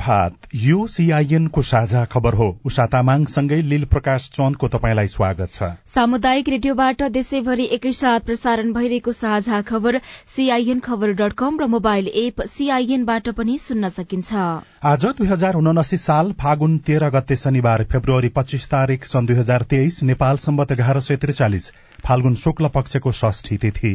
प्रभात यो सीआईएन को साझा खबर हो। उषा तामाङसँगै लील प्रकाश चन्दको तपाईँलाई स्वागत छ। सामुदायिक रेडियोबाट देशैभरि एकैसाथ प्रसारण भइरहेको साझा खबर सीआईएन खबर डट कम र मोबाइल एप सीआईएनबाट पनि सुन्न सकिन्छ। आज दुई हजार उनासी साल फागुन तेह्र गते शनिबार फेब्रुअरी पच्चीस तारीक सन् दुई हजार तेइस नेपाल सम्बत एघार सय त्रिचालिस फाल्गुन शुक्ल पक्षको षष्ठी तिथि।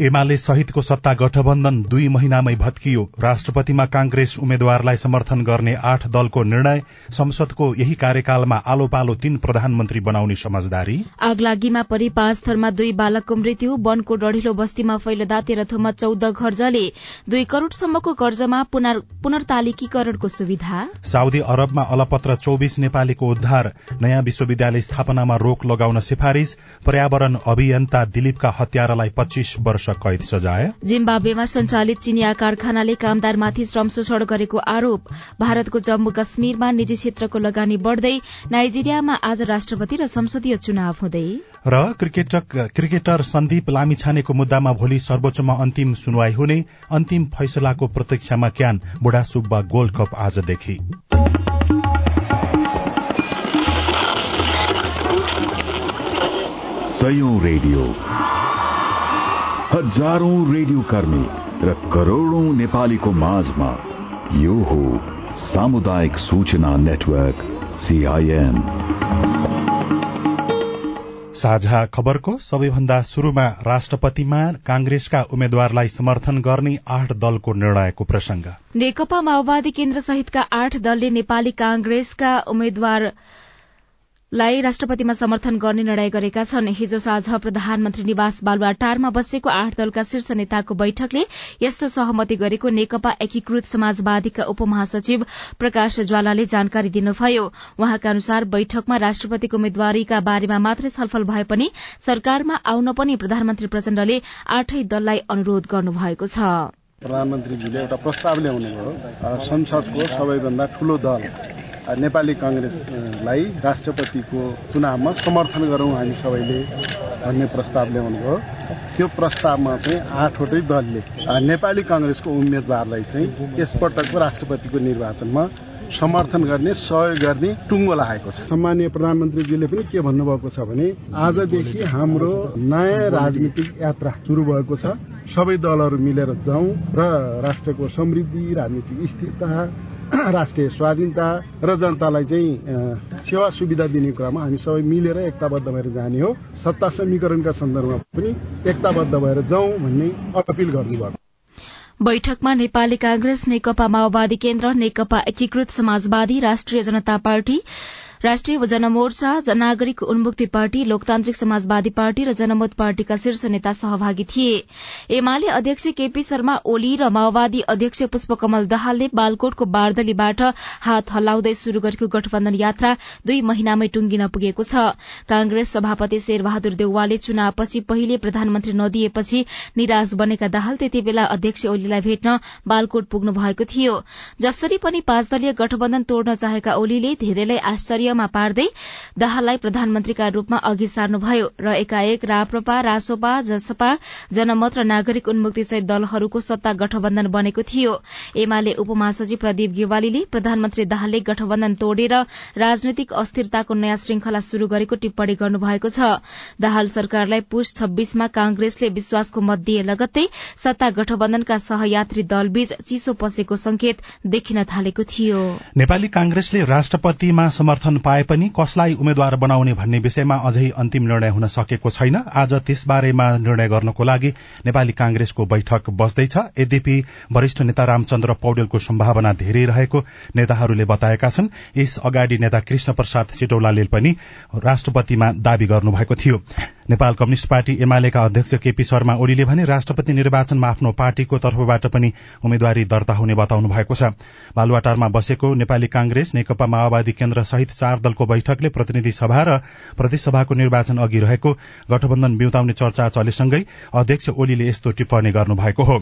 एमाले सहितको सत्ता गठबन्धन दुई महिनामै भत्कियो। राष्ट्रपतिमा कांग्रेस उम्मेद्वारलाई समर्थन गर्ने आठ दलको निर्णय संसदको यही कार्यकालमा आलो पालो तीन प्रधानमन्त्री बनाउने समझदारी। आगलागीमा परि पाँच थरमा दुई बालकको मृत्यु वनको डढिलो बस्तीमा फैलदा तेह्रथोमा चौध घर जले दुई करोड़सम्मको कर्जमा पुनर्तालिकीकरणको सुविधा। साउदी अरबमा अलपत्र चौबिस नेपालीको उद्धार नयाँ विश्वविद्यालय स्थापनामा रोक लगाउन सिफारिश पर्यावरण अभियन्ता दिलीपका हत्यारालाई पच्चीस वर्ष कैद सजाय। जिम्बाब्वेमा सञ्चालित चिनिया कारखानाले कामदारमाथि श्रम शोषण गरेको आरोप। भारतको जम्मू कश्मीरमा निजी क्षेत्रको लगानी बढ़दै नाइजेरियामा आज राष्ट्रपति र संसदीय चुनाव हुँदै। र क्रिकेटर सन्दीप लामिछानेको मुद्दामा भोलि सर्वोच्चमा अन्तिम सुनवाई हुने अन्तिम फैसलाको प्रतीक्षामा क्यान बुढा सुब्बा गोल्ड कप आजदेखि। रेडियो। हजारौं रेडियो कर्मी र करोड़ौं नेपालीको माझमा यो हो सामुदायिक सूचना नेटवर्क सीआईएन साझा खबरको सबैभन्दा शुरूमा राष्ट्रपतिमा कांग्रेसका उम्मेद्वारलाई समर्थन गर्ने आठ दलको निर्णयको प्रसंग नेकपा माओवादी केन्द्र सहितका आठ दलले नेपाली कांग्रेसका उम्मेद्वार लाई राष्ट्रपतिमा समर्थन गर्ने निर्णय गरेका छन्। हिजो साँझ प्रधानमन्त्री निवास बालुवाटारमा बसेको आठ दलका शीर्ष नेताको बैठकले यस्तो सहमति गरेको नेकपा एकीकृत समाजवादीका उपमहासचिव प्रकाश ज्वालाले जानकारी दिनुभयो। उहाँका अनुसार बैठकमा राष्ट्रपतिको उम्मेद्वारीका बारेमा मात्रै छलफल भए पनि सरकारमा आउन पनि प्रधानमन्त्री प्रचण्डले आठै दललाई अनुरोध गर्नुभएको छ। प्रधानमन्त्रीजीले एउटा प्रस्ताव ल्याउनु भयो संसदको सबैभन्दा ठूलो दल। नेपाली कांग्रेसलाई राष्ट्रपतिको चुनावमा समर्थन गरौँ हामी सबैले भन्ने प्रस्ताव ल्याउनु भयो। त्यो प्रस्तावमा चाहिँ आठवटै दलले नेपाली कांग्रेसको उम्मेद्वारलाई चाहिँ यसपटकको राष्ट्रपतिको निर्वाचनमा समर्थन गर्ने सहयोग गर्ने टुङ्गो लागेको छ। सम्मान्य प्रधानमन्त्रीजीले पनि के भन्नुभएको छ भने आजदेखि हाम्रो नयाँ राजनीतिक यात्रा सुरु भएको छ। सबै दलहरू मिलेर जाउँ र राष्ट्रको समृद्धि राजनीतिक स्थिरता राष्ट्रिय स्वाधीनता र जनतालाई चाहिँ सेवा सुविधा दिने कुरामा हामी सबै मिलेर एकताबद्ध भएर जाने हो। सत्ता समीकरणका सन्दर्भमा पनि एकताबद्ध भएर जाउँ भन्ने अपिल गर्नुभयो बैठकमा नेपाली कांग्रेस नेकपा माओवादी केन्द्र नेकपा एकीकृत समाजवादी राष्ट्रिय जनता पार्टी राष्ट्रिय जनमोर्चा नागरिक उन्मुक्ति पार्टी लोकतान्त्रिक समाजवादी पार्टी र जनमत पार्टीका शीर्ष नेता सहभागी थिए। एमाले अध्यक्ष केपी शर्मा ओली र माओवादी अध्यक्ष पुष्पकमल दहालले बालकोटको बारदलीबाट हात हल्लाउँदै शुरू गरेको गठबन्धन यात्रा दुई महिनामै टुंगिन पुगेको छ। कांग्रेस सभापति शेरबहादुर देउवाले चुनावपछि पहिले प्रधानमन्त्री नदिएपछि निराश बनेका दाहाल त्यति बेला अध्यक्ष ओलीलाई भेट्न बालकोट पुग्नु भएको थियो। जसरी पनि पाँच दलीय गठबन्धन तोड्न चाहेका ओलीले धेरैलाई आश्चर्य मा पार्दै दाहाललाई प्रधानमन्त्रीका रूपमा अघि सार्नुभयो र एकाएक राप्रपा रासोपा जसपा जनमत र नागरिक उन्मुक्ति सहित दलहरूको सत्ता गठबन्धन बनेको थियो। एमाले उपमहासचिव प्रदीप गेवालीले प्रधानमन्त्री दाहालले गठबन्धन तोडेर राजनैतिक अस्थिरताको नयाँ श्रृंखला शुरू गरेको टिप्पणी गर्नुभएको छ। दाहाल सरकारलाई पुष छब्बीसमा कांग्रेसले विश्वासको मत दिए लगत्तै सत्ता गठबन्धनका सहयात्री दलबीच चिसो पसेको संकेत देखिन थालेको थियो। नेपाली कांग्रेसले राष्ट्रपतिमा समर्थन पाए पनि कसलाई उम्मेद्वार बनाउने भन्ने विषयमा अझै अन्तिम निर्णय हुन सकेको छैन। आज त्यसबारेमा निर्णय गर्नको लागि नेपाली कांग्रेसको बैठक बस्दैछ। यद्यपि वरिष्ठ नेता रामचन्द्र पौडेलको सम्भावना धेरै रहेको नेताहरूले बताएका छन्। यस अगाडि नेता कृष्ण प्रसाद सिटौलाले पनि राष्ट्रपतिमा दावी गर्नुभएको थियो। नेपाल कम्युनिष्ट पार्टी एमालेका अध्यक्ष केपी शर्मा ओलीले भने राष्ट्रपति निर्वाचनमा आफ्नो पार्टीको तर्फबाट पनि उम्मेद्वारी दर्ता हुने बताउनु भएको छ। बालुवाटारमा बसेको नेपाली कांग्रेस नेकपा माओवादी केन्द्र सहित चार दलको बैठकले प्रतिनिधि सभा र प्रदेशसभाको निर्वाचन अघि रहेको गठबन्धन बिउताउने चर्चा चलेसँगै अध्यक्ष ओलीले यस्तो टिप्पणी गर्नुभएको हो।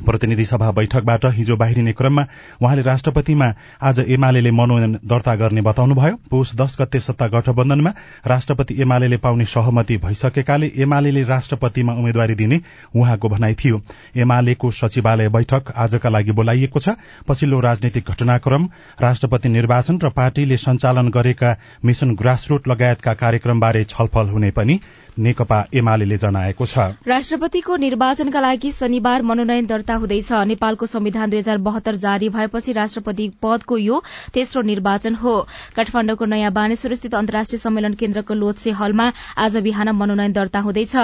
प्रतिनिधि सभा बैठकबाट हिजो बाहिरिने क्रममा उहाँले राष्ट्रपतिमा आज एमाले मनोनयन दर्ता गर्ने बताउनुभयो। पुष दश गते सत्ता गठबन्धनमा राष्ट्रपति एमाले पाउने सहमति भइसकेकाले एमाले राष्ट्रपतिमा उम्मेद्वारी दिने उहाँको भनाइ थियो। एमालेको सचिवालय बैठक आजका लागि बोलाइएको छ। पछिल्लो राजनीतिक घटनाक्रम राष्ट्रपति निर्वाचन र पार्टीले सञ्चालन गरेका मिशन ग्रासरूट लगायतका कार्यक्रमबारे छलफल हुने पनि नेकपा एमाले जनाएको छ। राष्ट्रपतिको निर्वाचनका लागि शनिबार मनोनयन दर्ता हुँदैछ। नेपालको संविधान दुई हजार बहत्तर जारी भएपछि राष्ट्रपति पदको यो तेस्रो निर्वाचन हो। काठमाण्डुको नयाँ बानेश्वर स्थित अन्तर्राष्ट्रिय सम्मेलन केन्द्रको लोत्से हलमा आज बिहान मनोनयन दर्ता हुँदैछ।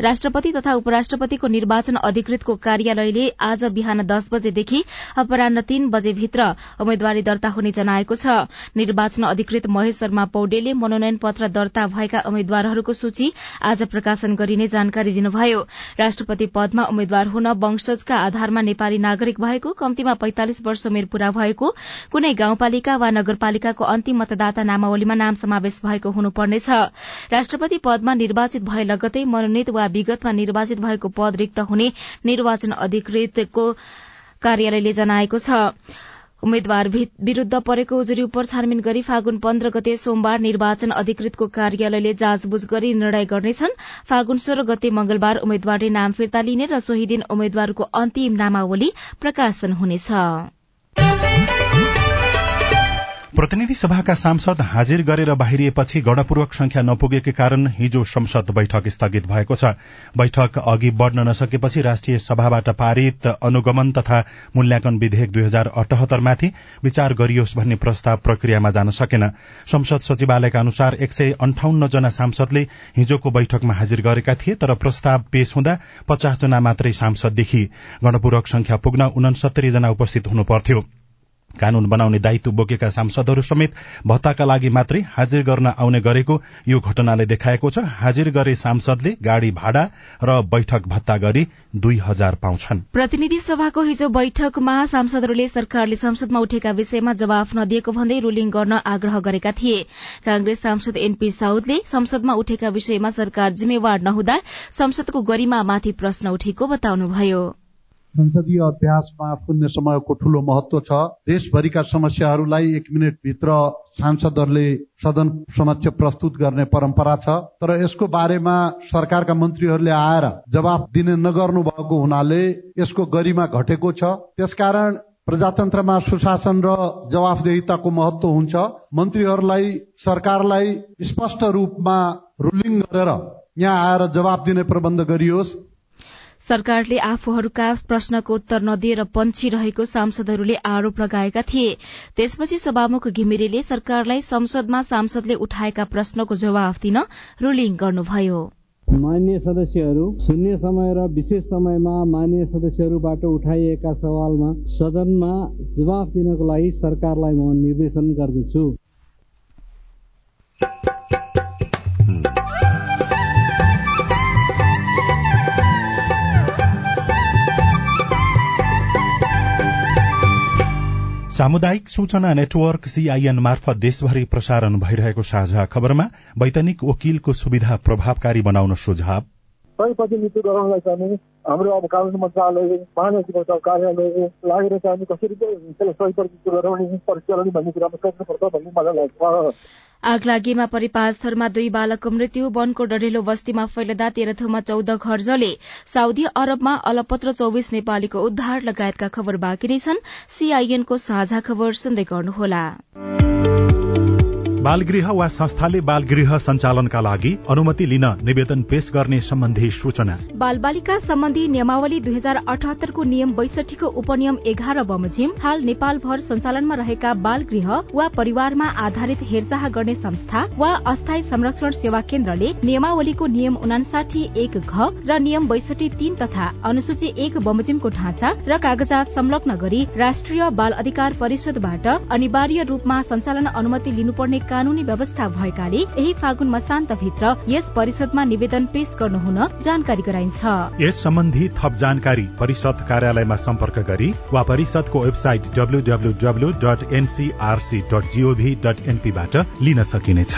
राष्ट्रपति तथा उपराष्ट्रपतिको निर्वाचन अधिकृतको कार्यालयले आज बिहान दस बजेदेखि अपरान्न तीन बजेभित्र उम्मेद्वारी दर्ता हुने जनाएको छ। निर्वाचन अधिकृत महेश शर्मा पौडेलले मनोनयन पत्र दर्ता भएका उम्मेद्वारहरूको सूची आज प्रकाशन गरिने जानकारी दिनुभयो। राष्ट्रपति पदमा उम्मेद्वार हुन वंशजका आधारमा नेपाली नागरिक भएको कम्तीमा पैंतालिस वर्ष उमेर पूरा भएको कुनै गाउँपालिका वा नगरपालिकाको अन्तिम मतदाता नामावलीमा नाम समावेश भएको हुनुपर्नेछ। राष्ट्रपति पदमा निर्वाचित भए लगतै मनोनित वा विगतमा निर्वाचित भएको पद रिक्त हुने निर्वाचन अधिकृतको कार्यालयले जनाएको छ। उम्मेद्वार विरूद्ध परेको उजुरी उप छानबिन गरी फागुन पन्ध्र गते सोमबार निर्वाचन अधिकृतको कार्यालयले जाँचबुझ गरी निर्णय गर्नेछन्। फागुन सोह्र गते मंगलबार उम्मेद्वारले नाम फिर्ता लिने र सोही दिन उम्मेद्वारको अन्तिम नामावली प्रकाशन हुनेछ। प्रतिनिधि सभाका सांसद हाजिर गरेर बाहिरिएपछि गणपूर्वक संख्या नपुगेकै कारण हिजो संसद बैठक स्थगित भएको छ। बैठक अघि बढ़न नसकेपछि राष्ट्रिय सभाबाट पारित अनुगमन तथा मूल्याङ्कन विधेयक दुई हजार अठहत्तरमाथि विचार गरियोस् भन्ने प्रस्ताव प्रक्रियामा जान सकेन। संसद सचिवालयका अनुसार एक सय अन्ठाउन्न जना सांसदले हिजोको बैठकमा हाजिर गरेका थिए तर प्रस्ताव पेश हुँदा पचास जना मात्रै सांसद देखि गणपूर्वक संख्या पुग्न उनसत्तरी जना उपस्थित हुनुपर्थ्यो कानून बनाउने दायित्व बोकेका सांसदहरू समेत भत्ताका लागि मात्रै हाजिर गर्न आउने गरेको यो घटनाले देखाएको छ। हाजिर गरे सांसदले गाड़ी भाडा र बैठक भत्ता गरी दुई हजार पाउँछन्। प्रतिनिधि सभाको हिजो बैठकमा सांसदहरूले सरकारले संसदमा उठेका विषयमा जवाफ नदिएको भन्दै रूलिङ गर्न आग्रह गरेका थिए। कांग्रेस सांसद एनपी साउदले संसदमा उठेका विषयमा सरकार जिम्मेवार नहुँदा संसदको गरिमामाथि प्रश्न उठेको बताउनुभयो। संसदीय अभ्यासमा शून्य समयको ठूलो महत्व छ। देशभरिका समस्याहरूलाई एक मिनटभित्र सांसदहरूले सदन समक्ष प्रस्तुत गर्ने परम्परा छ। तर यसको बारेमा सरकारका मन्त्रीहरूले आएर जवाफ दिने नगर्नु भएको हुनाले यसको गरिमा घटेको छ। त्यसकारण प्रजातन्त्रमा सुशासन र जवाफदेहिताको महत्व हुन्छ। मन्त्रीहरूलाई सरकारलाई स्पष्ट रूपमा रुलिङ गरेर यहाँ आएर जवाफ दिने प्रबन्ध गरियोस्। सरकारले आफूहरूका प्रश्नको उत्तर नदिएर रहेको सांसदहरूले आरोप लगाएका थिए। त्यसपछि सभामुख घिमिरेले सरकारलाई संसदमा सांसदले उठाएका प्रश्नको जवाफ दिन रुलिङ गर्नुभयो। मान्य सदस्यहरू शून्य समय र विशेष समयमा मान्य सदस्यहरूबाट उठाइएका सवालमा सदनमा जवाफ दिनको लागि सरकारलाई म निर्देशन गर्दछु। सामुदायिक सूचना नेटवर्क सीआईएन मार्फत देशभरि प्रसारण भइरहेको साझा खबरमा वैतनिक वकिलको सुविधा प्रभावकारी बनाउन सुझाव। हाम्रो अब कानुन मन्त्रालय महाधिवक्ता कार्यालय लागेर चाहिँ हामी कसरी त्यसलाई सही प्रतिनिधित्व गराउने परिचालन भन्ने कुरामा सोच्नुपर्छ भन्ने मलाई लाग्छ। आगलागीमा परि पाँच थरमा दुई बालकको मृत्यु वनको डढेलो बस्तीमा फैलदा तेह्रथोमा चौध घर जले साउदी अरबमा अलपत्र चौविस नेपालीको उद्धार लगायतका खबर बाँकी नै छन्। सीआईएनको साझा खबर सुन्दै गर्नुहोला। बालगृह वा संस्थाले बालगृह सञ्चालनका लागि अनुमति लिन निवेदन पेश गर्ने सम्बन्धी सूचना। बाल बालिका सम्बन्धी नियमावली दुई हजार अठहत्तरको नियम बैसठीको उपनियम एघार बमोजिम हाल नेपालभर सञ्चालनमा रहेका बाल गृह वा परिवारमा आधारित हेरचाह गर्ने संस्था वा अस्थायी संरक्षण सेवा केन्द्रले नियमावलीको नियम उनासाठी एक घ र नियम बैसठी तीन तथा अनुसूची एक बमोजिमको ढाँचा र कागजात संलग्न गरी राष्ट्रिय बाल अधिकार परिषदबाट अनिवार्य रूपमा सञ्चालन अनुमति लिनुपर्ने कानूनी व्यवस्था भएकाले यही फागुन मसान्तभित्र यस परिषदमा निवेदन पेश गर्नुहुन जानकारी गराइन्छ। यस सम्बन्धी थप जानकारी परिषद कार्यालयमा सम्पर्क गरी वा परिषदको website डब्लूडब्लूडब्लू dot NCRC dot gov dot एनपीबाट लिन सकिनेछ।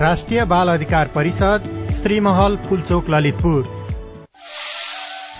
राष्ट्रिय बाल अधिकार परिषद श्रीमहल पुलचोक ललितपुर।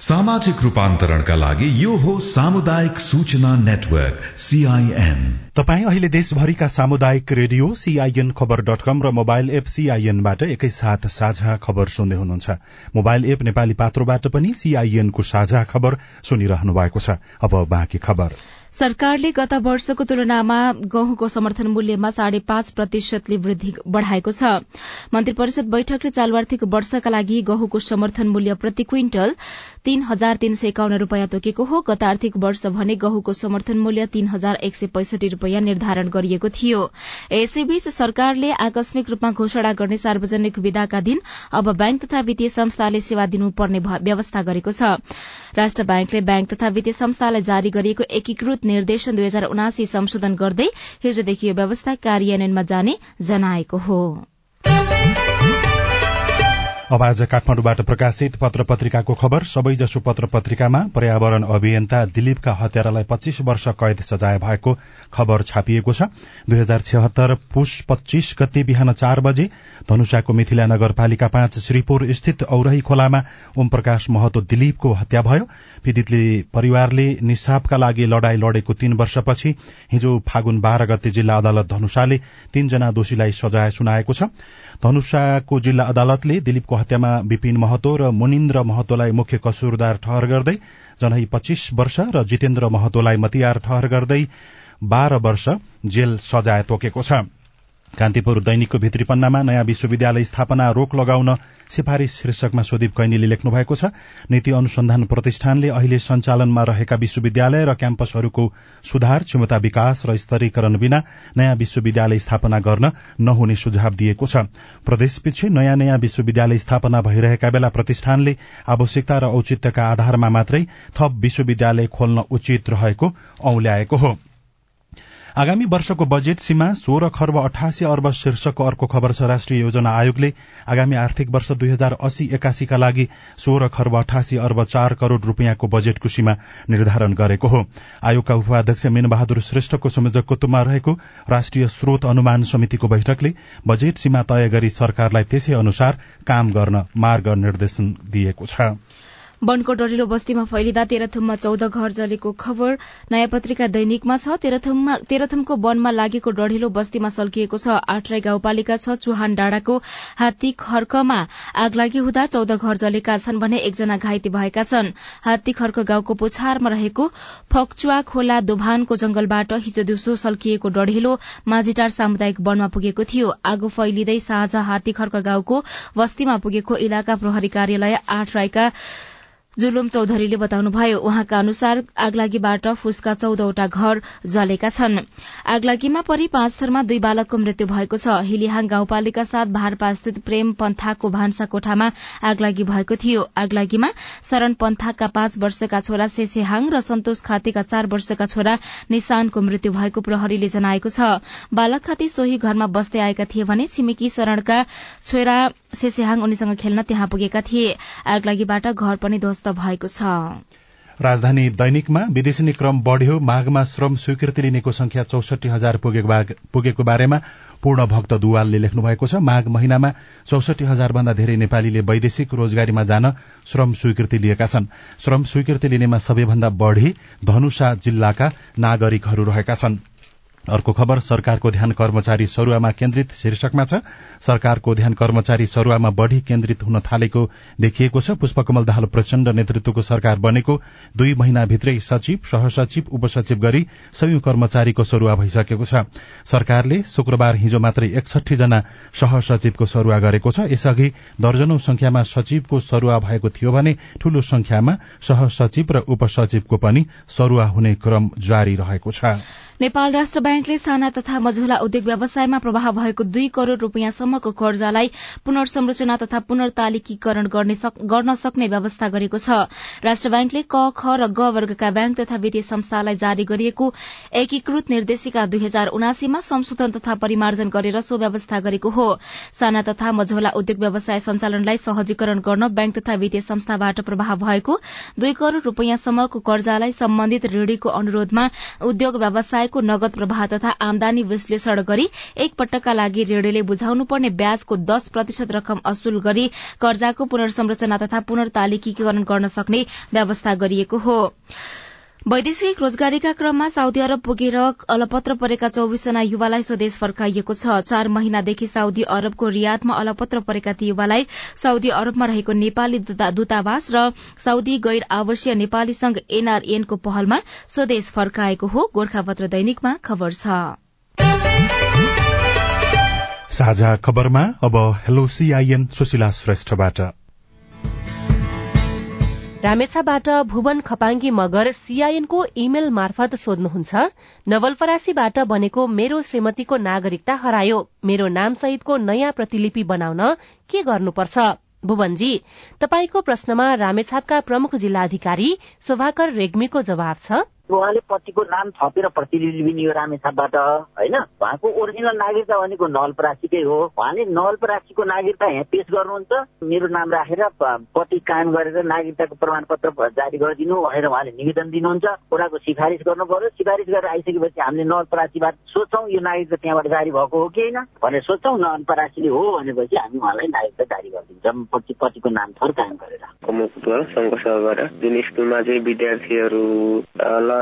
सामाजिक रूपान्तरणका लागि यो हो सामुदायिक सूचना नेटवर्क सीआईएन तपाई अहिले देशभरिका सामुदायिक रेडियो सीआईएन खबर डट कम र मोबाइल एप सीआईएनबाट एकैसाथ साझा खबर सुन्दै हुनुहुन्छ। मोबाइल एप नेपाली पात्रोबाट पनि सीआईएनको साझा खबर सुनिरहनु भएको छ। अब बाँकी खबर। सरकारले गत वर्षको तुलनामा गहुँको समर्थन मूल्यमा साढे पाँच प्रतिशतले वृद्धि बढ़ाएको छ। मन्त्री परिषद बैठकले चालू आर्थिक वर्षका लागि गहुँको समर्थन मूल्य प्रति क्विन्टल तीन हजार तीन सय एकाउन्न रूपियाँ तोकेको हो। गत आर्थिक वर्ष भने गहुँको समर्थन मूल्य तीन हजार एक सय पैंसठी रूपियाँ निर्धारण गरिएको थियो। यसैबीच सरकारले आकस्मिक रूपमा घोषणा गर्ने सार्वजनिक विदाका दिन अब ब्याङ्क तथा वित्तीय संस्थाले सेवा दिनुपर्ने व्यवस्था गरेको छ। राष्ट्र ब्याङ्कले ब्याङ्क तथा वित्तीय संस्थालाई जारी गरिएको एकीकृत निर्देशन दुई हजार उनासी संशोधन गर्दै हिजोदेखि यो व्यवस्था कार्यान्वयनमा जाने जनाएको हो। अब आज काठमाडौँबाट प्रकाशित पत्र पत्रिकाको खबर। सबैजसो पत्र पत्रिकामा पर्यावरण अभियन्ता दिलीपका हत्यारालाई पच्चीस वर्ष कैद सजाय भएको खबर छापिएको छ। दुई हजार छहत्तर पुष पच्चीस गते बिहान चार बजे धनुषाको मिथिला नगरपालिका पाँच श्रीपुर स्थित औरही खोलामा ओम प्रकाश महतो दिलीपको हत्या भयो। पीड़ितले परिवारले निसाबका लागि लड़ाई लड़ेको तीन वर्षपछि हिजो फागुन बाह्र गते जिल्ला अदालत धनुषाले तीनजना दोषीलाई सजाय सुनाएको छ। धनुषाको जिल्ला अदालतले दिलीपको हत्यामा विपिन महतो र मुनिन्द्र महतोलाई मुख्य कसुरदार ठहर गर्दै जनै पच्चीस वर्ष र जितेन्द्र महतोलाई मतियार ठहर गर्दै बाह्र वर्ष जेल सजाय तोकेको छ। कान्तिपुर दैनिकको भित्री पन्नामा नयाँ विश्वविद्यालय स्थापना रोक लगाउन सिफारिश शीर्षकमा सुदीप कैनीले लेख्नु भएको छ नीति अनुसन्धान प्रतिष्ठानले अहिले सञ्चालनमा रहेका विश्वविद्यालय र क्याम्पसहरूको सुधार क्षमता विकास र स्तरीकरण बिना नयाँ विश्वविद्यालय स्थापना गर्न नहुने सुझाव दिएको छ। प्रदेशपछि नयाँ नयाँ विश्वविद्यालय स्थापना भइरहेका बेला प्रतिष्ठानले आवश्यकता र औचित्यका आधारमा मात्रै थप विश्वविद्यालय खोल्न उचित रहेको औल्याएको हो। आगामी वर्षको बजेट सीमा सोह्र खर्ब अठासी अर्ब शीर्षकको अर्को खबर छ। राष्ट्रिय योजना आयोगले आगामी आर्थिक वर्ष दुई हजार अस्सी एकासीका लागि सोह्र खर्ब अठासी अर्ब चार करोड़ रूपियाँको बजेटको सीमा निर्धारण गरेको हो। आयोगका उपाध्यक्ष मीनबहादुर श्रेष्ठको संयोजकत्वमा रहेको राष्ट्रिय स्रोत अनुमान समितिको बैठकले बजेट सीमा तय गरी सरकारलाई त्यसै अनुसार काम गर्न मार्ग निर्देशन दिएको छ। वनको डढिलो बस्तीमा फैलिँदा तेह्रथुममा चौध घर जलेको खबर नयाँ पत्रिका दैनिकमा छ। तेह्रथुमको वनमा लागेको डढिलो बस्तीमा सल्किएको छ। आठराई गाउँपालिका छ चुहान डाँडाको हात्ती खर्कमा आग लागि हुँदा चौध घर जलेका छन् भने एकजना घाइते भएका छन्। हात्ती खर्क गाउँको पुछारमा रहेको फक्चुवा खोला दोभानको जंगलबाट हिजो दिउँसो सल्किएको डढिलो माझीटार सामुदायिक वनमा पुगेको थियो। आगो फैलिँदै साँझ हात्ती खर्क गाउँको बस्तीमा पुगेको इलाका प्रहरी कार्यालय आठ राईका जुलुम चौधरीले बताउनुभयो उहाँका अनुसार आगलागीबाट फुसका चौधवटा घर जलेका छन्। आगलागीमा परि पाँच थरमा दुई बालकको मृत्यु भएको छ। हिलिहाङ गाउँपालिका साथ भारपास्थित प्रेम पन्थाको भान्सा कोठामा आगलागी भएको थियो। आगलागीमा शरण पन्थाका पाँच वर्षका छोरा सेसेहाङ र सन्तोष खातीका चार वर्षका छोरा निशानको मृत्यु भएको प्रहरीले जनाएको छ। बालक खाती सोही घरमा बस्दै आएका थिए भने छिमेकी शरणका छोरा सेसेहाङ उनीसँग खेल्न त्यहाँ पुगेका थिए। आगलागीबाट घर पनि ध्वस्त भएको छ। राजधानी दैनिकमा विदेशी क्रम बढ़्यो। माघमा श्रम स्वीकृति लिनेको संख्या चौसठी हजार पुगेको बारेमा पूर्ण भक्त दुवालले लेख्नु भएको छ। माघ महिनामा चौसठी हजार भन्दा धेरै नेपालीले वैदेशिक रोजगारीमा जान श्रम स्वीकृति लिएका छन्। श्रम स्वीकृति लिनेमा सबैभन्दा बढ़ी धनुषा जिल्लाका नागरिकहरू रहेका छनृ। अर्को खबर सरकारको ध्यान कर्मचारी सरूवामा केन्द्रित शीर्षकमा छ सरकारको ध्यान कर्मचारी सरूवामा बढ़ी केन्द्रित हुन थालेको देखिएको छ। पुष्पकमल दाहाल प्रचण्ड नेतृत्वको सरकार बनेको। दुई महिनाभित्रै सचिव सहसचिव उपसचिव गरी सयौं कर्मचारीको सरूवा भइसकेको छ। सरकारले शुक्रबार हिजो मात्रै एकसठी जना सहसचिवको सरूवा गरेको छ। यसअघि दर्जनौं संख्यामा सचिवको सरूवा भएको थियो भने ठूलो संख्यामा सहसचिव र उपसचिवको पनि सरूवा हुने क्रम जारी रहेको छ। नेपाल राष्ट्र ब्याङ्कले साना तथा मझौला उद्योग व्यवसायमा प्रवाह भएको दुई करोड़ रूपियाँसम्मको कर्जालाई पुनर्संरचना तथा पुनर्तालिकीकरण गर्न सक्ने व्यवस्था गरेको छ। राष्ट्र ब्याङ्कले क ख र ग वर्गका ब्याङ्क तथा वित्तीय संस्थालाई जारी गरिएको एकीकृत निर्देशिका दुई हजार उनासीमा संशोधन तथा परिमार्जन गरेर सो व्यवस्था गरेको हो। साना तथा मझौला उद्योग व्यवसाय सञ्चालनलाई सहजीकरण गर्न ब्याङ्क तथा वित्तीय संस्थाबाट प्रवाह भएको दुई करोड़ रूपियाँसम्मको कर्जालाई सम्बन्धित ऋणीको अनुरोधमा उद्योग व्यवसाय को नगद प्रवाह तथा आमदानी विश्लेषण गरी एक पटकका लागि ऋणीले बुझाउनुपर्ने ब्याजको दश प्रतिशत रकम असुल गरी कर्जाको पुनर्संरचना तथा पुनर्तालिकीकरण गर्न सक्ने व्यवस्था गरिएको हो। वैदेशिक रोजगारीका क्रममा साउदी अरब पुगेर अलपत्र परेका चौविसजना युवालाई स्वदेश फर्काइएको छ। चार महिनादेखि साउदी अरबको रियादमा अलपत्र परेका ती युवालाई साउदी अरबमा रहेको नेपाली दूतावास र साउदी गैर आवासीय नेपाली संघ एनआरएनको पहलमा स्वदेश फर्काएको हो। गोर्खापत्र दैनिकमा खबर छ। साझा खबरमा अब हेलो सीआईएन सुशीला श्रेष्ठबाट। रामेछाबाट भुवन खपाङ्गी मगर सीआईएनको इमेल मार्फत सोध्नुहुन्छ नवलपरासीबाट बनेको मेरो श्रीमतीको नागरिकता हरायो मेरो नाम सहितको नयाँ प्रतिलिपि बनाउन के गर्नुपर्छ? भुवनजी तपाईँको प्रश्नमा रामेछापका प्रमुख जिल्लाधिकारी शोभाकर रेग्मीको जवाब छ। उहाँले पतिको नाम थपेर प्रतिनिधि लिने हो रामेछापबाट होइन? उहाँको ओरिजिनल नागरिकता भनेको नवलपरासीकै हो। उहाँले नवलपरासीको नागरिकता यहाँ पेश गर्नुहुन्छ। मेरो नाम राखेर पति कायम गरेर नागरिकताको प्रमाण पत्र जारी गरिदिनु भनेर उहाँले निवेदन दिनुहुन्छ। ओडाको सिफारिस गर्नु पर्यो। सिफारिस गरेर आइसकेपछि हामीले नवलपरासीबाट सोच्छौँ यो नागरिकता त्यहाँबाट जारी भएको हो कि होइन? भनेर सोच्छौँ नवलपरासीले हो भनेपछि हामी उहाँलाई नागरिकता जारी गरिदिन्छौँ। पति पतिको नाम थर कायम गरेर। जुन स्कुलमा चाहिँ विद्यार्थीहरू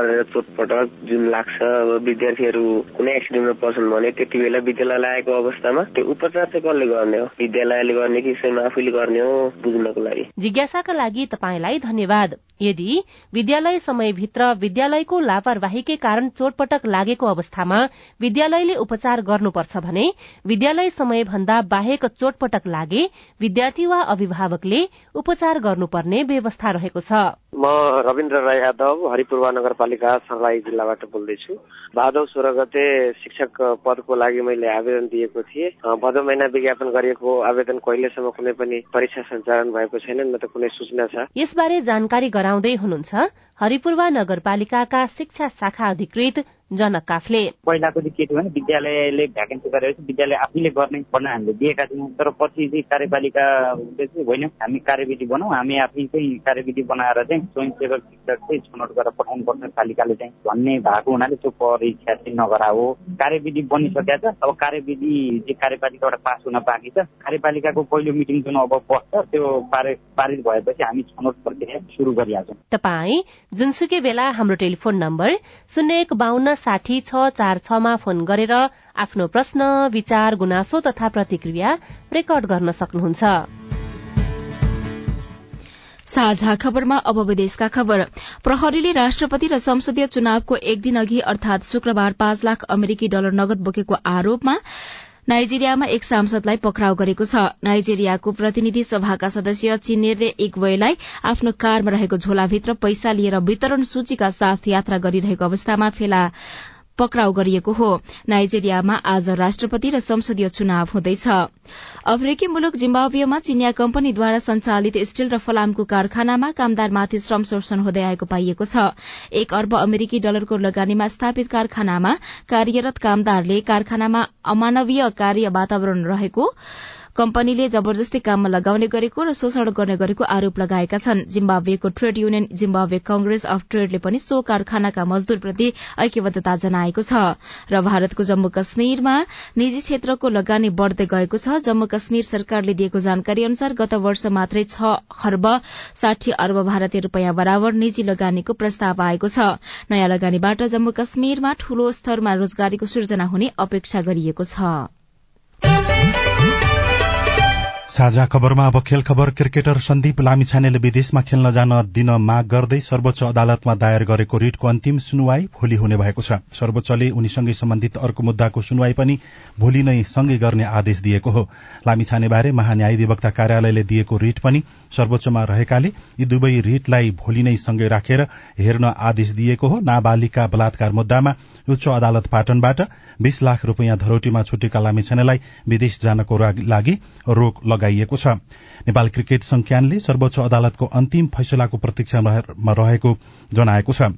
लडेर चोटपटक जुन लाग्छ अब विद्यार्थीहरू कुनै एक्सिडेन्टमा पर्छन् भने त्यति बेला विद्यालय आएको अवस्थामा त्यो उपचार चाहिँ कसले गर्ने हो? विद्यालयले गर्ने कि स्वयं आफैले गर्ने हो बुझ्नको लागि? जिज्ञासाका लागि तपाईँलाई धन्यवाद। यदि विद्यालय समयभित्र विद्यालयको लापरवाहीकै कारण चोटपटक लागेको अवस्थामा विद्यालयले उपचार गर्नुपर्छ भने विद्यालय समय भन्दा बाहेक चोटपटक लागे विद्यार्थी वा अभिभावकले उपचार गर्नुपर्ने व्यवस्था रहेको छ। म रविन्द्र राई यादव हरिपूर्वा नगरपालिका सर्लाही जिल्लाबाट बोल्दैछु। भादौ सोह्र गते शिक्षक पदको लागि मैले आवेदन दिएको थिएँ। भदौ महिना विज्ञापन गरिएको आवेदन कहिलेसम्म कुनै पनि परीक्षा सञ्चालन भएको छैन न त कुनै सूचना छ। यसबारे जानकारी गराउँदै हुनुहुन्छ हरिपूर्वा नगरपालिकाका शिक्षा शाखा अधिकृत जनक काफले पहिलाको चाहिँ के थियो भने विद्यालयले भ्याकेन्सी गरेपछि विद्यालय आफैले गर्ने भन्न हामीले दिएका थियौँ। तर पछि चाहिँ कार्यपालिकाले चाहिँ होइन। हामी कार्यविधि बनाऊ। हामी आफै चाहिँ कार्यविधि बनाएर चाहिँ स्वयंसेवक शिक्षक चाहिँ छनौट गरेर पठाउनु पर्छ। पालिकाले चाहिँ भन्ने भएको हुनाले त्यो परीक्षा चाहिँ नगरा हो कार्यविधि बनिसकेका छ। अब कार्यविधि चाहिँ कार्यपालिकाबाट पास हुन बाँकी छ। कार्यपालिकाको पहिलो मिटिङ जुन अब बस्छ त्यो पारित भएपछि हामी छनौट प्रक्रिया सुरु गरिहाल्छौँ। तपाईँ जुनसुकै बेला हाम्रो टेलिफोन नम्बर शून्य एक बाहन्न साठी छ चार छमा फोन गरेर आफ्नो प्रश्न विचार गुनासो तथा प्रतिक्रिया रेकर्ड गर्न सक्नुहुन्छ। साझा खबरमा अब विदेशका खबर। प्रहरीले राष्ट्रपति र संसदीय चुनावको एक दिन अघि अर्थात शुक्रबार पाँच लाख अमेरिकी डलर नगद बोकेको आरोपमा नाइजेरियामा एक सांसदलाई पक्राउ गरेको छ। नाइजेरियाको प्रतिनिधि सभाका सदस्य एक वयलाई आफ्नो कारमा रहेको झोलाभित्र पैसा लिएर वितरण सूचीका साथ यात्रा गरिरहेको अवस्थामा फेला। पक्राउ गरिएको हो। नाइजेरियामा आज राष्ट्रपति र संसदीय चुनाव हुँदैछ। अफ्रिकी मुलुक जिम्बाब्वेमा चिनिया कम्पनीद्वारा संचालित स्टील र फलामको कारखानामा कामदारमाथि श्रम शोषण हुँदै आएको पाइएको छ। एक अर्ब अमेरिकी डलरको लगानीमा स्थापित कारखानामा कार्यरत कामदारले कारखानामा अमानवीय कार्य वातावरण रहेको कम्पनीले जबरजस्ती काममा लगाउने गरेको र शोषण गर्ने गरेको आरोप लगाएका छन्। जिम्बाब्वेको trade union Zimbabwe congress of ट्रेडले पनि सो कारखानाका मजदूरप्रति ऐक्यबद्धता जनाएको छ। र भारतको जम्मू कश्मीरमा निजी क्षेत्रको लगानी बढ़दै गएको छ। जम्मू कश्मीर सरकारले दिएको जानकारी अनुसार गत वर्ष मात्रै छ खर्ब साठी अर्ब भारतीय रूपियाँ बराबर निजी लगानीको प्रस्ताव आएको छ। नयाँ लगानीबाट जम्मू कश्मीरमा ठूलो स्तरमा रोजगारीको सृजना हुने अपेक्षा गरिएको छ। साझा खबरमा अब खेल खबर क्रिकेटर सन्दीप लामिछानेले विदेशमा खेल्न जान दिन माग गर्दै सर्वोच्च अदालतमा दायर गरेको रिटको अन्तिम सुनवाई भोलि हुने भएको छ। सर्वोच्चले उनीसँगै सम्बन्धित अर्को मुद्दाको सुनवाई पनि भोलि नै सँगै गर्ने आदेश दिएको हो। लामिछानेबारे महान्यायाधिवक्ता कार्यालयले दिएको रिट पनि सर्वोच्चमा रहेकाले यी दुवै रिटलाई भोलि नै सँगै राखेर हेर्न आदेश दिएको हो। नाबालिका बलात्कार मुद्दामा उच्च अदालत पाटनबाट बीस लाख रूपियाँ धरोटीमा छुटेका लामिछानेलाई विदेश जानको लागि रोक लगाइएको छ। नेपाल क्रिकेट संज्ञानले सर्वोच्च अदालतको अन्तिम फैसलाको प्रतीक्षामा रहेको जनाएको छ।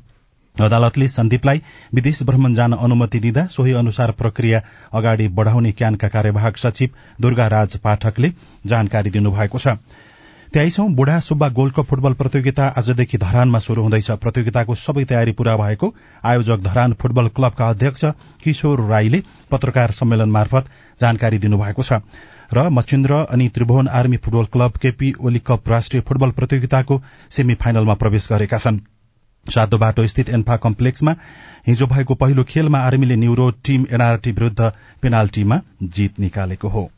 अदालतले सन्दीपलाई विदेश भ्रमण जान अनुमति दिँदा सोही अनुसार प्रक्रिया अगाडि बढ़ाउने क्यानका कार्यवाहक सचिव दुर्गा राज पाठकले जानकारी दिनुभएको छ। तेइसौं बुढा सुब्बा गोल्ड कप फुटबल प्रतियोगिता आजदेखि धरानमा शुरू हुँदैछ। प्रतियोगिताको सबै तयारी पूरा भएको आयोजक धरान फुटबल क्लबका अध्यक्ष किशोर राईले पत्रकार सम्मेलन मार्फत जानकारी दिनुभएको छ। र मचिन्द्र अनि Tribhuvan army football club KP Oli cup राष्ट्रिय फुटबल प्रतियोगिताको सेमी फाइनलमा प्रवेश गरेका छन्। सातो बाटो स्थित एन्फा कम्प्लेक्समा हिजो भएको पहिलो खेलमा आर्मीले न्युरो टीम एनआरटी विरूद्ध पेनाल्टीमा जीत निकालेको हो।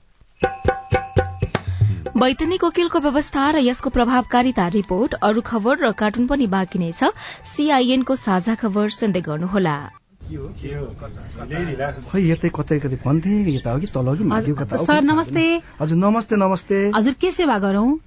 वैतनिक वकिलको व्यवस्था र यसको प्रभावकारिता रिपोर्ट अरू खबर र कार्टुन पनि बाँकी नै छ। सीआईएनको साझा खबर सुन्दै गर्नुहोला। खै यतै कतै कतै भन्थे यता हो कि तल हो कि माथि कता? सर नमस्ते। हजुर नमस्ते नमस्ते। हजुर के सेवा गरौं?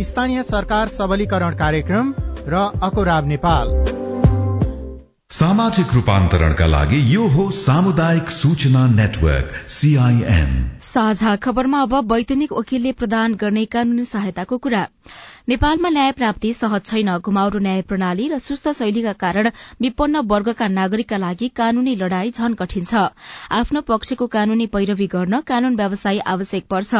स्थानीय सरकार सबलीकरण कार्यक्रम र अकोराब नेपाल। सामाजिक रूपान्तरणका लागि यो हो सामुदायिक सूचना नेटवर्क सीआईएन साझा खबरमा अब वैतनिक वकिलले प्रदान गर्ने कानूनी सहायताको कुरा। नेपालमा न्याय प्राप्ति सहज छैन। घुमाउरो न्याय प्रणाली र सुस्त शैलीका कारण विपन्न वर्गका नागरिकका लागि कानूनी लड़ाई झन कठिन छ। आफ्नो पक्षको कानूनी पैरवी गर्न कानून व्यवसायी आवश्यक पर्छ।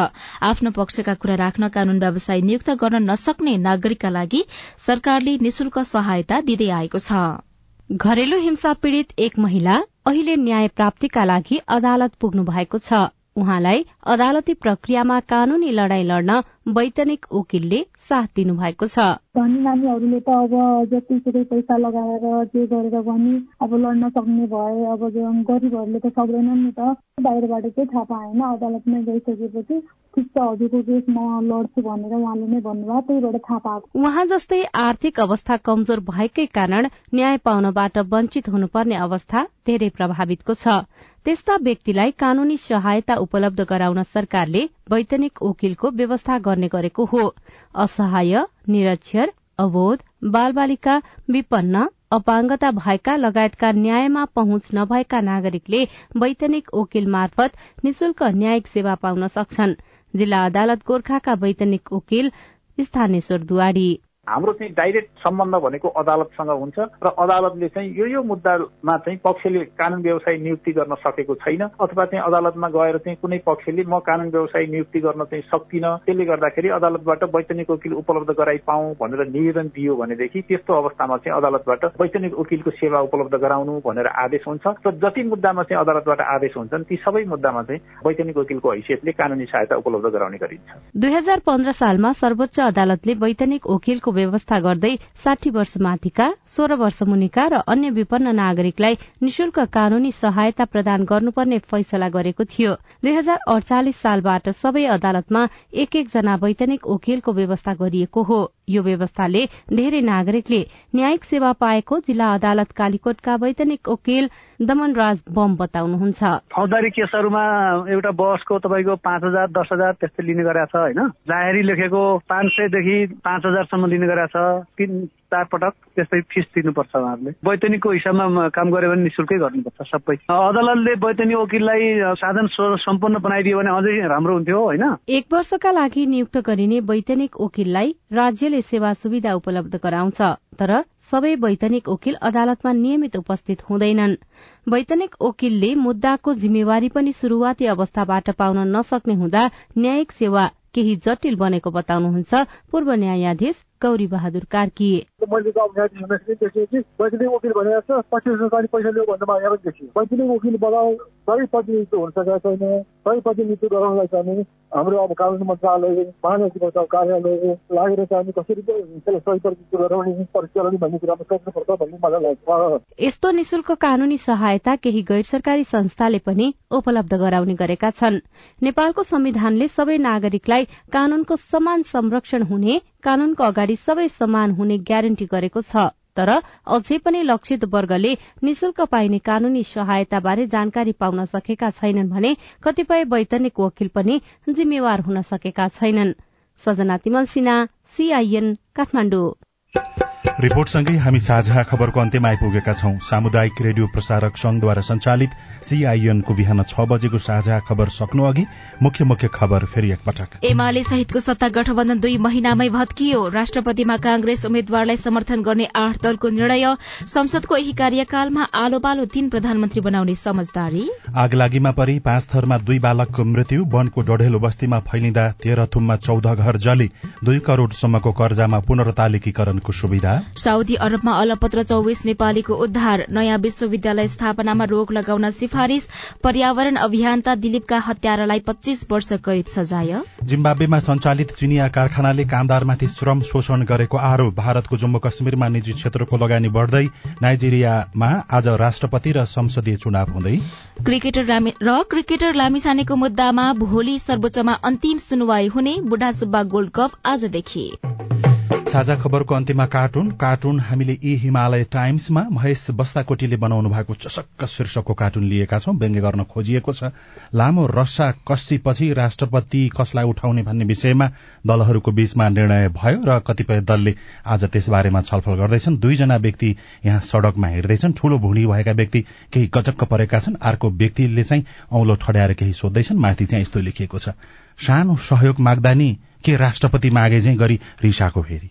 आफ्नो पक्षका कुरा राख्न कानून व्यवसायी नियुक्त गर्न नसक्ने नागरिकका लागि सरकारले निशुल्क सहायता दिँदै आएको छ। घरेलु हिंसा पीड़ित एक महिला अहिले न्याय प्राप्तिका लागि अदालत पुग्नु भएको छ। उहाँलाई अदालती प्रक्रियामा कानूनी लड़ाई लड्न वैतनिक वकिलले साथ दिनुभएको छ। धनी नानीहरूले त अब जतिसुकै पैसा लगाएर जे गरेर पनि अब लड्न सक्ने भए अब गरिबहरूले त सक्दैनन् नि त बाहिरबाट चाहिँ थाहा पाएन। अदालतमै गइसकेपछि ठिक छ हजुरको केस म लड्छु भनेर उहाँले नै भन्नुभयो त्यहीबाट थाहा पाएको। उहाँ जस्तै आर्थिक अवस्था कमजोर भएकै कारण न्याय पाउनबाट वञ्चित हुनुपर्ने अवस्था धेरै प्रभावितको छ। त्यस्ता व्यक्तिलाई कानूनी सहायता उपलब्ध गराउन सरकारले वैतनिक वकिलको व्यवस्था गर्ने गरेको हो। असहाय निरक्षर अवोध बालबालिका विपन्न अपाङ्गता भएका लगायतका न्यायमा पहुँच नभएका नागरिकले वैतनिक वकिल मार्फत निशुल्क न्यायिक सेवा पाउन सक्छन्। जिल्ला अदालत गोर्खाका वैतनिक वकिल स्थानेश्वर दुवाडी हाम्रो चाहिँ डाइरेक्ट सम्बन्ध भनेको अदालतसँग हुन्छ र अदालतले चाहिँ यो यो मुद्दामा चाहिँ पक्षले कानून व्यवसायी नियुक्ति गर्न सकेको छैन अथवा चाहिँ अदालतमा गएर चाहिँ कुनै पक्षले म कानून व्यवसायी नियुक्ति गर्न चाहिँ सक्दिनँ। त्यसले गर्दाखेरि अदालतबाट वैतनिक वकिल उपलब्ध गराइ पाऊ भनेर निवेदन दियो भनेदेखि त्यस्तो अवस्थामा चाहिँ अदालतबाट वैतनिक वकिलको सेवा उपलब्ध गराउनु भनेर आदेश हुन्छ र जति मुद्दामा चाहिँ अदालतबाट आदेश हुन्छन् ती सबै मुद्दामा चाहिँ वैतनिक वकिलको हैसियतले कानूनी सहायता उपलब्ध गराउने गरिन्छ। दुई हजार पन्ध्र सालमा सर्वोच्च अदालतले वैतनिक वकिलको व्यवस्था गर्दै साठी वर्ष माथिका सोह्र वर्ष मुनिका र अन्य विपन्न नागरिकलाई निशुल्क कानूनी सहायता प्रदान गर्नुपर्ने फैसला गरेको थियो। दुई हजार अडचालिस सालबाट सबै अदालतमा एक एकजना वैतनिक वकिलको व्यवस्था गरिएको हो। यो व्यवस्थाले धेरै नागरिकले न्यायिक सेवा पाएको जिल्ला अदालत कालीकोटका वैतनिक वकिल दमन राज बम बताउनुहुन्छ। फौजदारी केसहरूमा एउटा बसको तपाईँको पाँच हजार दस हजार त्यस्तै लिने गरेको छ होइन? जाहेरी लेखेको पाँच सयदेखि पाँच हजारसम्म लिने गरेको छ। चार पटक त्यस्तै फिस तिर्नुपर्छ उहाँहरूले। वैतनिकको हिसाबमा काम गर्यो भने निशुल्कै गर्नुपर्छ सबै। अदालतले वैतनिक वकिललाई साधन सम्पन्न बनाइदियो भने अझै राम्रो हुन्थ्यो होइन? एक वर्षका लागि नियुक्त गरिने वैतनिक वकिललाई राज्यले सेवा सुविधा उपलब्ध गराउँछ तर सबै वैतनिक वकिल अदालतमा नियमित उपस्थित हुँदैनन्। वैतनिक वकिलले मुद्दाको जिम्मेवारी पनि शुरूआती अवस्थाबाट पाउन नसक्ने हुँदा न्यायिक सेवा केही जटिल बनेको बताउनुहुन्छ पूर्व न्यायाधीश गौरी बहादुर कार्की। मैले त अब न्यायाधीश देखियो कि वैतनिक वकिल भनेको छ पच्चिस हजार पैसा लियो भन्ने मागेर पनि देखियो वैतनिक वकिल बनाऊ सबै प्रतिनिधित्व हुन सकेका छैन सबै प्रतिनिधित्व गराउनलाई चाहिँ हाम्रो अब कानुन मन्त्रालय महानगरी बचाउ कार्यालय लागेर चाहिँ कसरी त्यसलाई सही प्रतिनिधित्व गराउने परिचालन भन्ने कुरामा सोच्नुपर्छ भन्ने मलाई लाग्छ। यस्तो निशुल्क कानूनी सहायता केही गैर सरकारी संस्थाले पनि उपलब्ध गराउने गरेका छन्। नेपालको संविधानले सबै नागरिकलाई कानूनको समान संरक्षण हुने कानूनको अगाडि सबै समान हुने ग्यारेन्टी गरेको छ तर अझै पनि लक्षित वर्गले निशुल्क पाइने कानूनी सहायताबारे जानकारी पाउन सकेका छैनन् भने कतिपय वैतनिक वकिल पनि जिम्मेवार हुन सकेका छैनन्। सजना तिमल सीआईएन काठमाडौँ। रिपोर्टसँगै हामी साझा खबरको अन्त्यमा आइपुगेका छौं। सामुदायिक रेडियो प्रसारक संघद्वारा संचालित सीआईएनको बिहान छ बजेको साझा खबर सक्नु अघि मुख्य मुख्य खबर फेरि एकपटक। एमाले सहितको सत्ता गठबन्धन दुई महिनामै भत्कियो। राष्ट्रपतिमा कांग्रेस उम्मेद्वारलाई समर्थन गर्ने आठ दलको निर्णय संसदको यही कार्यकालमा आलो बालो तीन प्रधानमन्त्री बनाउने समझदारी। आगलागीमा परि पाँच थरमा दुई बालकको मृत्यु वनको डढेलो बस्तीमा फैलिँदा तेह्र थुममा चौध घर जली दुई करोड़सम्मको कर्जामा पुनर्तालिकीकरणको सुविधा। साउदी अरबमा अलपत्र चौबिस नेपालीको उद्धार नयाँ विश्वविद्यालय स्थापनामा रोक लगाउन सिफारिश पर्यावरण अभियन्ता दिलीपका हत्यारालाई पच्चीस वर्ष कैद सजाय। जिम्बाब्वेमा संचालित चिनिया कारखानाले कामदारमाथि श्रम शोषण गरेको आरोप भारतको जम्मू कश्मीरमा निजी क्षेत्रको लगानी बढ़दै नाइजेरियामा आज राष्ट्रपति र संसदीय चुनाव हुँदै। र क्रिकेटर लामिसानेको मुद्दामा भोलि सर्वोच्चमा अन्तिम सुनवाई हुने बुढा सुब्बा गोल्ड कप आजदेखि। साझा खबरको अन्त्यमा कार्टुन। कार्टुन हामीले यी हिमालय टाइम्समा महेश बस्ताकोटीले बनाउनु भएको चसक्क शीर्षकको कार्टुन लिएका छौं। व्यङ्ग्य गर्न खोजिएको छ। लामो रस्सा कस्सीपछि राष्ट्रपति कसलाई उठाउने भन्ने विषयमा दलहरूको बीचमा निर्णय भयो र कतिपय दलले आज त्यसबारेमा छलफल गर्दैछन्। दुईजना व्यक्ति यहाँ सड़कमा हिँड्दैछन्। ठूलो भुँडी भएका व्यक्ति केही गजक्क परेका छन्। अर्को व्यक्तिले चाहिँ औलो ठड्याएर केही सोध्दैछन्। माथि चाहिँ यस्तो लेखिएको छ। सानो सहयोग माग्दा नि के राष्ट्रपति मागे चाहिँ गरी रिसाको फेरि?